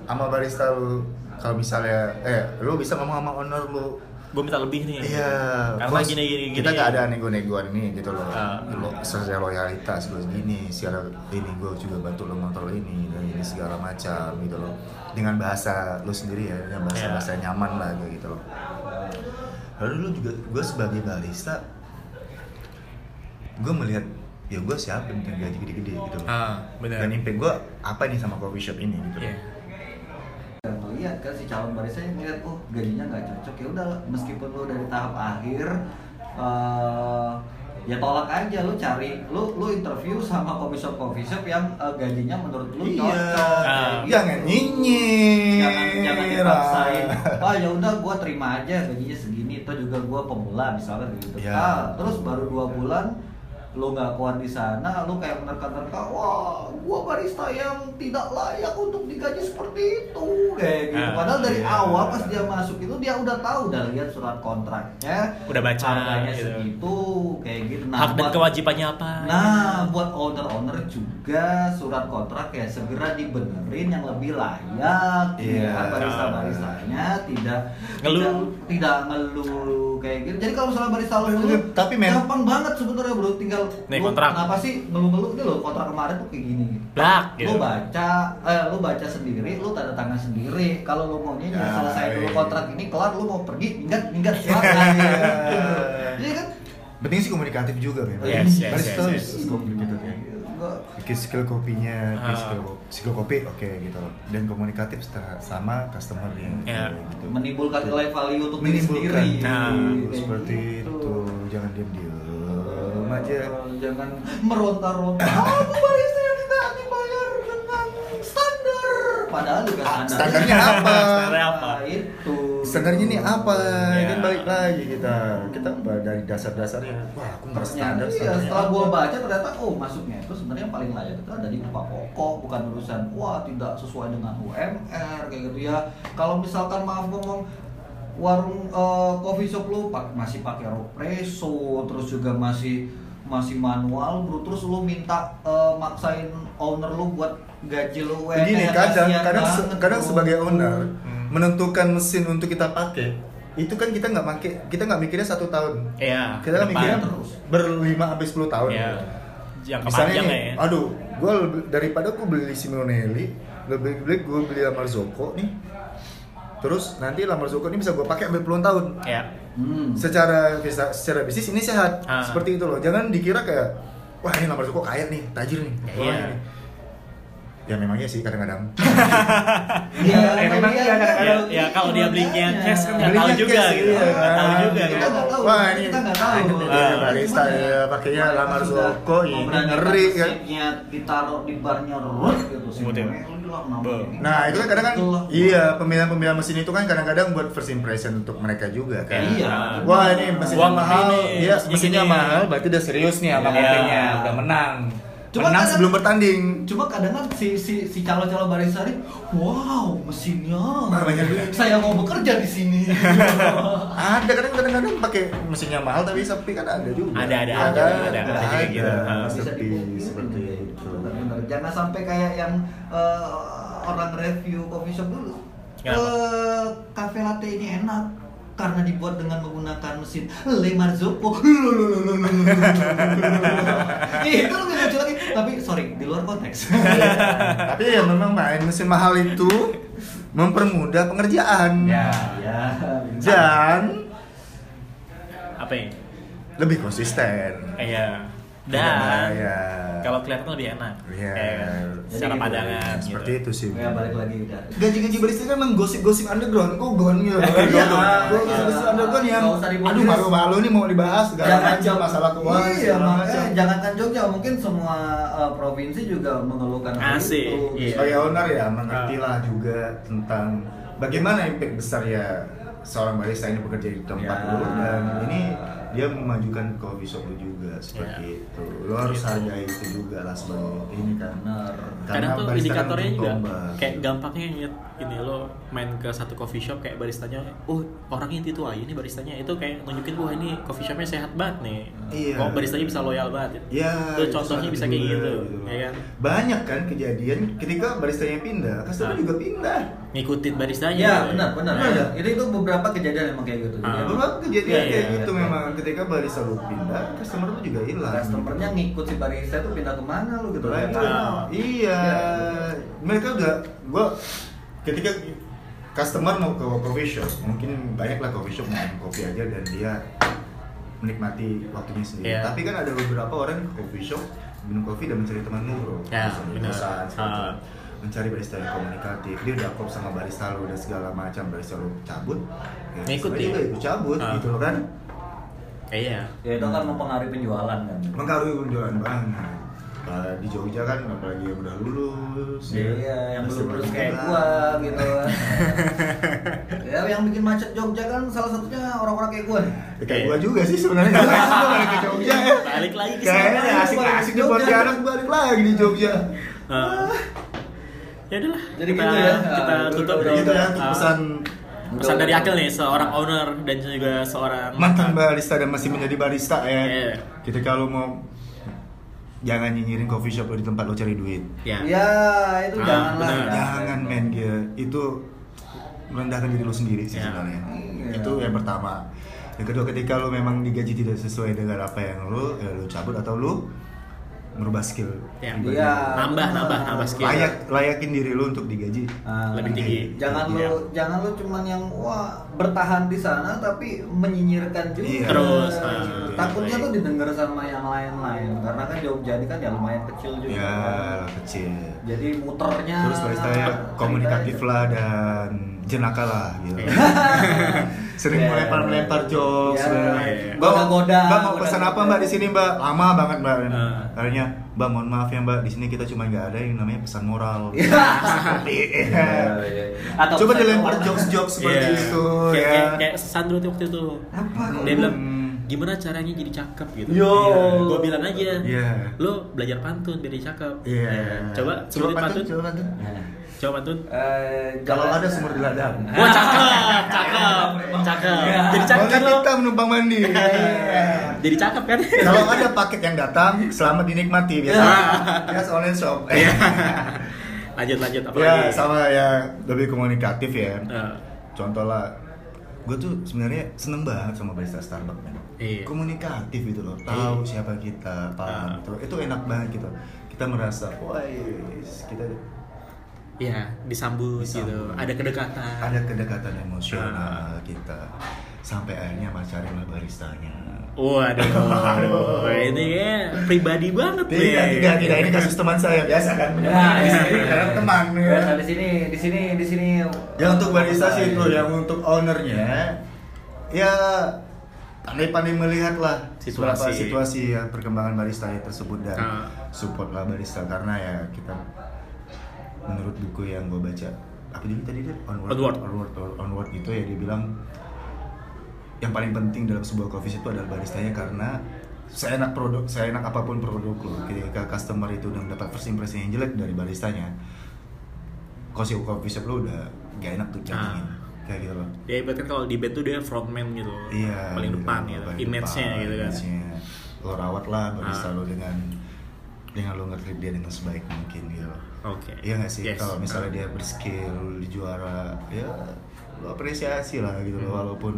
sama barista lu kalau misalnya eh lu bisa ngomong sama owner lu Gue minta lebih nih. Iya, Karena gini gini gini. kita gak ada nego-negoan ini gitu loh. Ah. Lo secara loyalitas gue gini, secara ini gue juga bantu lo motor ini dan ini segala macam gitu loh. Dengan bahasa lu sendiri ya, dengan bahasa bahasa Iya. nyaman lah gitu loh. Lalu lu juga gue sebagai barista, gue melihat ya gue siapa yang gaji gede-gede gitu loh. Ah, benar. Dan impact gue apa nih sama coffee shop ini gitu loh. Ngeliat kan si calon barista yang ngeliat oh gajinya nggak cocok ya udah meskipun lu dari tahap akhir eh, ya tolak aja lu cari lu lu interview sama coffee shop coffee shop yang eh, gajinya menurut lu Iya. cocok gitu. Jangan nyinyir. jangan jangan dipaksain ah ya udah gua terima aja gajinya segini itu juga gua pemula misalkan gitu Ya. ah terus baru dua bulan lu nggak kuat di sana lu kayak menerka-nerka wah gua barista yang tidak layak untuk digaji seperti itu kayak gitu Ah, padahal dari iya. awal pas dia masuk itu dia udah tahu udah lihat surat kontraknya Udah baca, harganya gitu. segitu kayak gitu Hak dan buat- kewajibannya apa? Nah, buat owner-owner juga surat kontrak ya segera dibenerin yang lebih layak. Iya. Ya, barista-baristanya tidak Ngeluh. tidak, tidak ngeluh kayak gitu. Jadi kalau misalnya barista lu ngeluh, Tapi, men- gampang banget sebenarnya bro. Tinggal Nih, lu kontrak. Kenapa sih ngeluh-ngeluh ini loh kontrak kemarin tuh kayak gini. Blak, Lu gitu. baca, eh, lu baca sendiri, lu tanda tangan sendiri. Kalau lu maunya ya, selesai dulu iya. kontrak ini kelar, lu mau pergi, minggat, minggat, silakan. Iya. Jadi kan Penting sih komunikatif juga memang. Yes, yes, Barista yes, yes. complicated ya. Skill kopinya, bikin Ah. skill, skill kopi oke gitu loh. Dan komunikatif sama customernya Ya. gitu. menimbulkan nilai value untuk diri sendiri. Nah, Kayak seperti gitu. itu. Jangan diam-diam aja. Jangan meronta-ronta. Aku barista yang tidak dibayar dengan standar. Padahal juga standar. Standarnya apa? Standarnya apa? Nah, itu. Standarnya ini apa? Ya. Kan balik lagi kita. Kita dari dasar-dasarnya. Wah, aku nggak standar. Ternyata iya, setelah gua baca ternyata oh masuknya itu sebenarnya yang paling layak itu ada di upah pokok bukan urusan wah tidak sesuai dengan UMR kayak gitu ya. Kalau misalkan maaf ngomong warung eh, coffee shop lu pak- masih pakai represso terus juga masih masih manual bro terus lu minta eh, maksain owner lu buat gaji lu Begini kadang kadang se- kadang sebagai owner Hmm. Menentukan mesin untuk kita pakai itu kan kita nggak make kita nggak mikirnya satu tahun Iya. kita kan mikirnya terus. berlima sampai 10 tahun Iya. Jangka misalnya nih, ya. aduh gue daripada gue beli Simonelli lebih baik gue beli Marzocco nih terus nanti Marzocco ini bisa gue pakai sampai puluhan tahun Ya. Hmm. secara bisa secara bisnis ini sehat Ah. seperti itu loh jangan dikira kayak wah ini Marzocco kaya nih tajir nih Wah, Iya. ini. Ya memangnya sih kadang-kadang Iya, Eh, memang iya, kadang-kadang. Ya, ya kalau dia belinya cash kan nggak tahu juga gitu. iya. Nggak tahu juga Kita kan. nggak tahu. Wah, ini kita nggak tahu. Ah. barista ya, pakainya lamar Zoko, ini ngeri kan. ditaruh di barnya rut gitu sih. Nah itu kan kadang kan iya pemilihan-pemilihan mesin itu kan kadang-kadang buat first impression untuk mereka juga kan. Iya. Wah ini mesinnya mahal, iya mesinnya mahal, berarti udah serius nih sama Iya. kopinya, udah menang. Cuma menang kadang- sebelum bertanding. Cuma kadang kan si si si calo-calo barista ini, wow mesinnya, Wah, banyak duit. saya mau bekerja di sini. Ada kadang kadang-kadang pakai mesinnya mahal tapi sepi kan ada juga. Ada, ada, ada, ada, ada, ada, ada juga gitu. Ah. Bisa sepi seperti gitu. itu. Jangan sampai kayak yang eh, orang review coffee shop dulu. Kenapa? Eh, cafe latte ini enak karena dibuat dengan menggunakan mesin Le Marzocco. Itu lebih lucu lagi. Tapi sorry, di luar konteks. Tapi ya memang main mesin mahal itu mempermudah pengerjaan Ya. ya. dan Apa ya? lebih konsisten. Iya. Dan bayar. kalau kelihatan lebih enak. Iya. Kayak secara Jadi gitu. pandangan seperti gitu. itu sih. Ya balik lagi udah. Gaji-gaji barista kan emang gosip-gosip underground, kok gon gitu. Iya. Gosip underground yang aduh malu-malu nih mau dibahas segala macam masalah keuangan Iya, makanya macam. jangankan Jogja, mungkin semua uh, provinsi juga mengeluhkan hal itu. Sebagai owner ya mengerti lah juga tentang bagaimana impact besar ya seorang barista ini bekerja di tempat Ya. lu dan ini dia memajukan coffee shop lu juga seperti Ya. itu. Lu harus Gitu. hargai itu juga lah sebagai ini kan. Benar. Karena Kadang tuh kan indikatornya juga kayak gampangnya ngeliat ini lo main ke satu coffee shop kayak baristanya, oh orangnya itu aja ini baristanya itu kayak nunjukin wah ini coffee shopnya sehat banget nih. Iya. Oh baristanya bisa loyal banget. Ya, Tuh itu contohnya bisa kayak juga, gitu, ya kan? Banyak kan kejadian ketika baristanya pindah, customer Ah. juga pindah. Ngikutin baristanya. Ya, benar, benar. Iya. Ya. Itu itu beberapa kejadian emang kayak gitu. Ah. emang Beberapa kejadian Iya, kayak iya, gitu iya. memang ketika barista lu pindah, customer lu juga hilang. customernya ngikut si barista tuh pindah ke mana lu gitu. Betul. Nggak tahu. Iya. Mereka udah gua ketika customer mau ke coffee shop, mungkin banyak lah coffee shop mau minum kopi aja dan dia menikmati waktunya sendiri. Iya. Tapi kan ada beberapa orang ke coffee shop minum kopi dan mencari teman ngobrol. Ya, Misalnya benar. kosan, segala Ah. macam. mencari barista yang komunikatif. Dia udah klop sama barista lu dan segala macam. Barista lu cabut, ya, dia. juga ikut cabut Ah. gitu loh kan. Iya. Ya itu kan mempengaruhi penjualan kan. Mengaruhi penjualan banget. Nah, di Jogja kan apalagi yang udah lulus ya. Iya, yang Masih belum lulus kayak gua gitu. ya yang bikin macet Jogja kan salah satunya orang-orang kayak gua nih. Ya, kayak gua juga sih sebenarnya gua balik ke Jogja ya Balik lagi ke Kayaknya asik-asik di Pontianak balik lagi di Jogja Ah. ya udahlah. Jadi kita, gitu ya. Kita Ah, tutup udah, Gitu ya pesan pesan dari Akil nih seorang owner dan juga seorang mantan barista dan masih menjadi barista ya Iya. Ketika lu mau Jangan nyinyirin coffee shop di tempat lu cari duit Ya. Ya, itu Ah, janganlah. benar. Jangan men dia Itu merendahkan diri lu sendiri sih Ya. sebenarnya Iya. Itu yang pertama Yang kedua ketika lu memang digaji tidak sesuai dengan apa yang lu Ya lu cabut atau lu merubah skill Ya. Iya. Nambah, nambah, nambah skill. layak layakin diri lu untuk digaji Ah, Lebih tinggi. Jangan Iya. lu jangan lu cuman yang wah bertahan di sana tapi menyinyirkan juga. Iya. Terus, ah, takutnya tuh didengar sama yang lain-lain karena kan Jogja ini kan ya lumayan kecil juga. ya kan. kecil Jadi muternya terus barista ya komunikatif lah dan jenaka lah gitu Iya. sering Iya. melempar melempar jokes Iya. mbak. Iya. mbak mau- Goda-goda, mbak mau pesan apa mbak di sini mbak lama banget mbak Ah. akhirnya mbak mohon maaf ya mbak di sini kita cuma nggak ada yang namanya pesan moral Iya. Seperti. Atau coba dilempar jokes jokes seperti itu kayak, ya kayak, kayak Sandro waktu itu Apa dia bilang Hmm. gimana caranya jadi cakep gitu Yo. gue bilang aja Iya. lo belajar pantun biar jadi cakep Iya. Ya. coba coba pantun, pantun coba pantun. Nah, coba pantun eh, Kalau ada sumur di ladang. wah cakep cakep cakep Iya. jadi cakep kan lo kita menumpang mandi. jadi cakep kan Kalau ada paket yang datang, selamat dinikmati biasa. Iya. Biasa online shop. lanjut lanjut apa ya lagi sama ya lebih komunikatif ya. Eh, Contoh lah gue tuh sebenarnya seneng banget sama barista Starbucks men Iya. komunikatif gitu loh tahu Iya. siapa kita paham Ah. gitu itu enak banget gitu kita merasa wah kita ya disambut, Disambut. gitu ada kedekatan ada kedekatan emosional Ah. kita sampai akhirnya pacarin lah baristanya Waduh, waduh, ini kayak pribadi banget nih. tidak tidak tidak ini kasus teman saya biasa kan Nah, Di ya, sini, ya. karena teman ya. Di sini, di sini, di sini. yang untuk barista sih itu Iya. yang untuk ownernya ya pandai-pandai melihat lah Situasi. situasi ya perkembangan barista tersebut dan Ah. support lah barista karena ya kita menurut buku yang gue baca apa jadi tadi dia onward Onward. onward, onward gitu ya dia bilang yang paling penting dalam sebuah coffee shop itu adalah baristanya karena seenak produk seenak apa pun produk lo ketika customer itu udah dapat first impression yang jelek dari baristanya coffee coffee shop lo udah gak enak tuh jadinya Ah. kayak gitu loh Ya ibaratkan kalau di band tuh dia frontman gitu. iya Paling gitu, depan gitu. Image-nya gitu kan. image-nya. lo rawat lah barista Ah. lo dengan dengan lo ngerti dia dengan sebaik mungkin gitu Oke. Iya gak sih? Yes. Kalau misalnya dia berskill di juara, ya lo apresiasi lah gitu loh. Hmm. Walaupun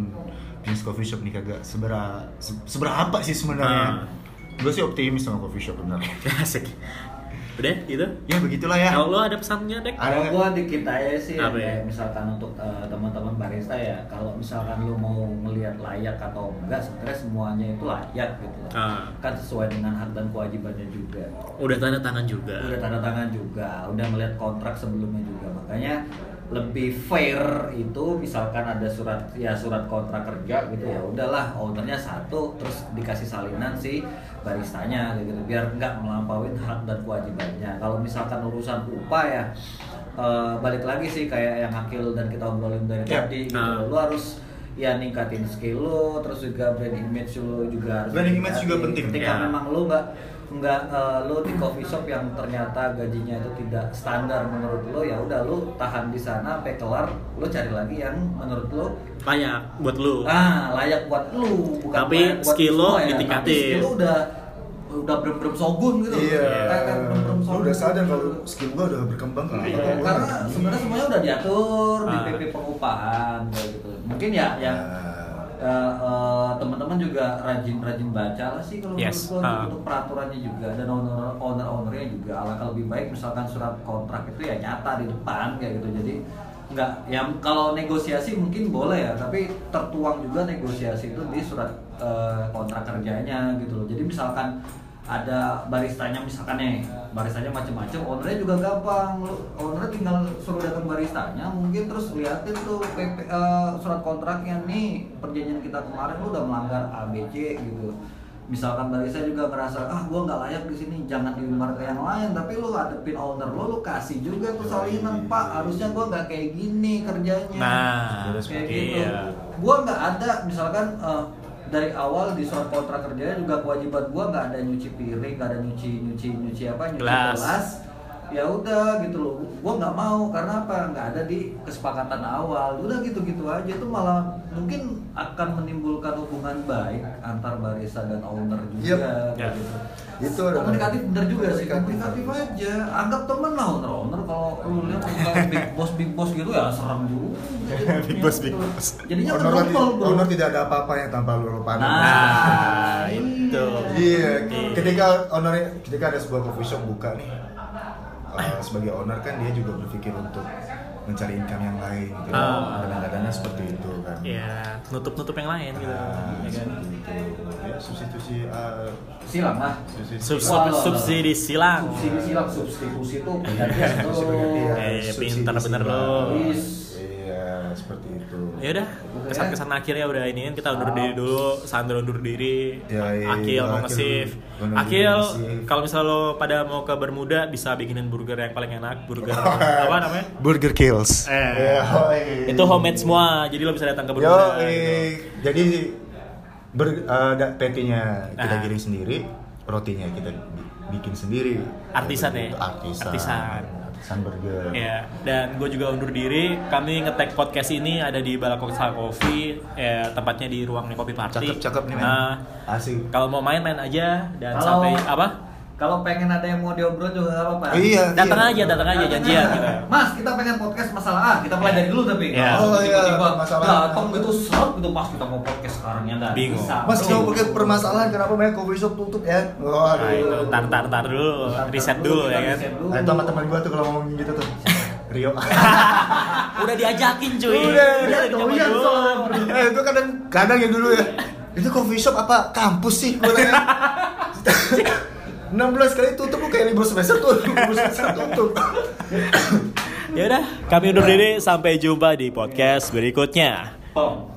bisnis coffee shop nih kagak seberapa seberapa sih sebenarnya. Ah. Gue sih optimis sama coffee shop benar. Asik. Udah gitu. ya begitulah ya. Kalau lo ada pesannya, Dek? Ada gua dikit aja sih, Apa ya? misalkan untuk eh, teman-teman barista ya, kalau misalkan lu mau melihat layak atau enggak, sebenarnya semuanya itu layak gitu. loh. Ah. Kan sesuai dengan hak dan kewajibannya juga. Udah tanda tangan juga. Udah tanda tangan juga, udah melihat kontrak sebelumnya juga. Makanya lebih fair itu misalkan ada surat ya surat kontrak kerja gitu ya udahlah ownernya satu terus dikasih salinan si baristanya gitu biar nggak melampaui hak dan kewajibannya kalau misalkan urusan upah ya eh, balik lagi sih kayak yang akil dan kita obrolin dari Ya. tadi gitu Nah. lu harus ya ningkatin skill lu terus juga brand image lu juga harus Brand image juga penting. ketika Ya. memang lu nggak nggak eh, lu di coffee shop yang ternyata gajinya itu tidak standar menurut lu ya udah lu tahan di sana sampai kelar lu cari lagi yang menurut lu Layak buat lu. ah layak buat lu bukan Tapi layak buat skill semua ya. ditingkatin. Tapi skill lu udah udah berem-berem sogun gitu Iya. Berem-berem Lo sogun. udah sadar kalau skill gua udah berkembang kan? Iya, karena sebenarnya semuanya udah diatur di Ah. PP pengupahan kayak gitu mungkin ya yang Ya. Eh, eh, teman-teman juga rajin-rajin baca lah sih kalau Yes, menurut gua. ah. untuk peraturannya juga. Dan owner owner ownernya juga. Alangkah lebih baik misalkan surat kontrak itu ya nyata di depan kayak gitu. Jadi nggak yang kalau negosiasi mungkin boleh ya. Tapi tertuang juga negosiasi itu di surat eh, kontrak kerjanya gitu loh. Jadi misalkan ada baristanya misalkan nih baristanya macam-macam ownernya juga gampang. Lu ownernya tinggal suruh datang baristanya mungkin terus liatin tuh PP, eh, surat kontraknya nih. Perjanjian kita kemarin lu udah melanggar ABC gitu. Misalkan barista juga ngerasa ah gua nggak layak di sini jangan diumbar ke yang lain. Tapi lu hadepin owner lu lu kasih juga tuh salinan pak harusnya gua nggak kayak gini kerjanya. Nah, kayak gitu. iya. gua nggak ada misalkan eh, dari awal di surat kontrak kerjanya juga kewajiban gua nggak ada nyuci piring nggak ada nyuci nyuci nyuci apa nyuci Gelas. gelas ya udah gitu loh gua nggak mau karena apa nggak ada di kesepakatan awal udah gitu gitu aja itu malah mungkin akan menimbulkan hubungan baik antar barista dan owner juga Yep. Ya. gitu. Itu adalah- komunikatif bener juga sih Komunikatif. aja anggap temen lah owner owner kalau lu lihat big boss big boss gitu ya serem juga Big boss, big boss. jadinya Owner, owner tidak ada apa-apanya tanpa lo pandang. Nah, itu. Iya, Iya. ketika owner ketika ada sebuah coffee shop buka nih, uh, sebagai owner kan dia juga berpikir untuk mencari income yang lain gitu. Ah. Kadang-kadangnya seperti itu kan. Ya, nutup-nutup yang lain gitu. Ah, ya kan? itu. Ya substitusi uh, silang lah substitusi. Sub- Wah, sub- subsidi silang. subsidi silang substitusi itu penggantian tuh Iya, Eh, subsidi pinter bener silang. Iya, seperti itu. Ya udah, kesan-kesan akhirnya udah ini kita undur diri dulu, Sandro undur diri, Ya, iya, Akil mau Akil nge-save. gua nunggu Akil, kalau misalnya lo pada mau ke Bermuda bisa bikinin burger yang paling enak, burger apa namanya? Burger Kills. Eh, Ya, hoi. itu homemade semua, jadi lo bisa datang ke Yo, Bermuda. eh, gitu. jadi ber, eh, da- patty-nya kita Ah. giring sendiri, rotinya kita bi- bikin sendiri. Artisan ya? itu, Artisan. Artisan. Artisan burger. Ya, dan gue juga undur diri. Kami ngetek podcast ini ada di Balakoksa Coffee, ya, tempatnya di ruang kopi party. Cakep, cakep nih, men. Nah, Asik. kalau mau main main aja dan Kalau- sampai apa? Kalau pengen ada yang mau diobrol juga nggak apa-apa. Iya. Datang iya. aja, datang aja janjian gitu. Mas, kita pengen podcast masalah A. Kita mulai dari dulu tapi. Iya. Oh, iya, Tiba-tiba masalah. datang gitu serot gitu Mas kita mau podcast sekarang ya nggak Bingung. bisa. Mas kalau pakai permasalahan kenapa banyak coffee shop tutup ya? Waduh. Nah, itu tar tar tar dulu, riset dulu, dulu kita ya kan. Nah, itu sama teman gua tuh kalau ngomongin gitu tuh. Rio. Udah diajakin cuy. Udah, udah, dulu. soalnya. Eh, itu kadang kadang ya dulu ya. Itu coffee shop apa kampus sih? Tanya. 16 kali tutup lu kayak libur semester tuh, libur semester tutup. Ya udah, kami undur diri sampai jumpa di podcast berikutnya. Pom.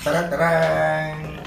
Terang terang.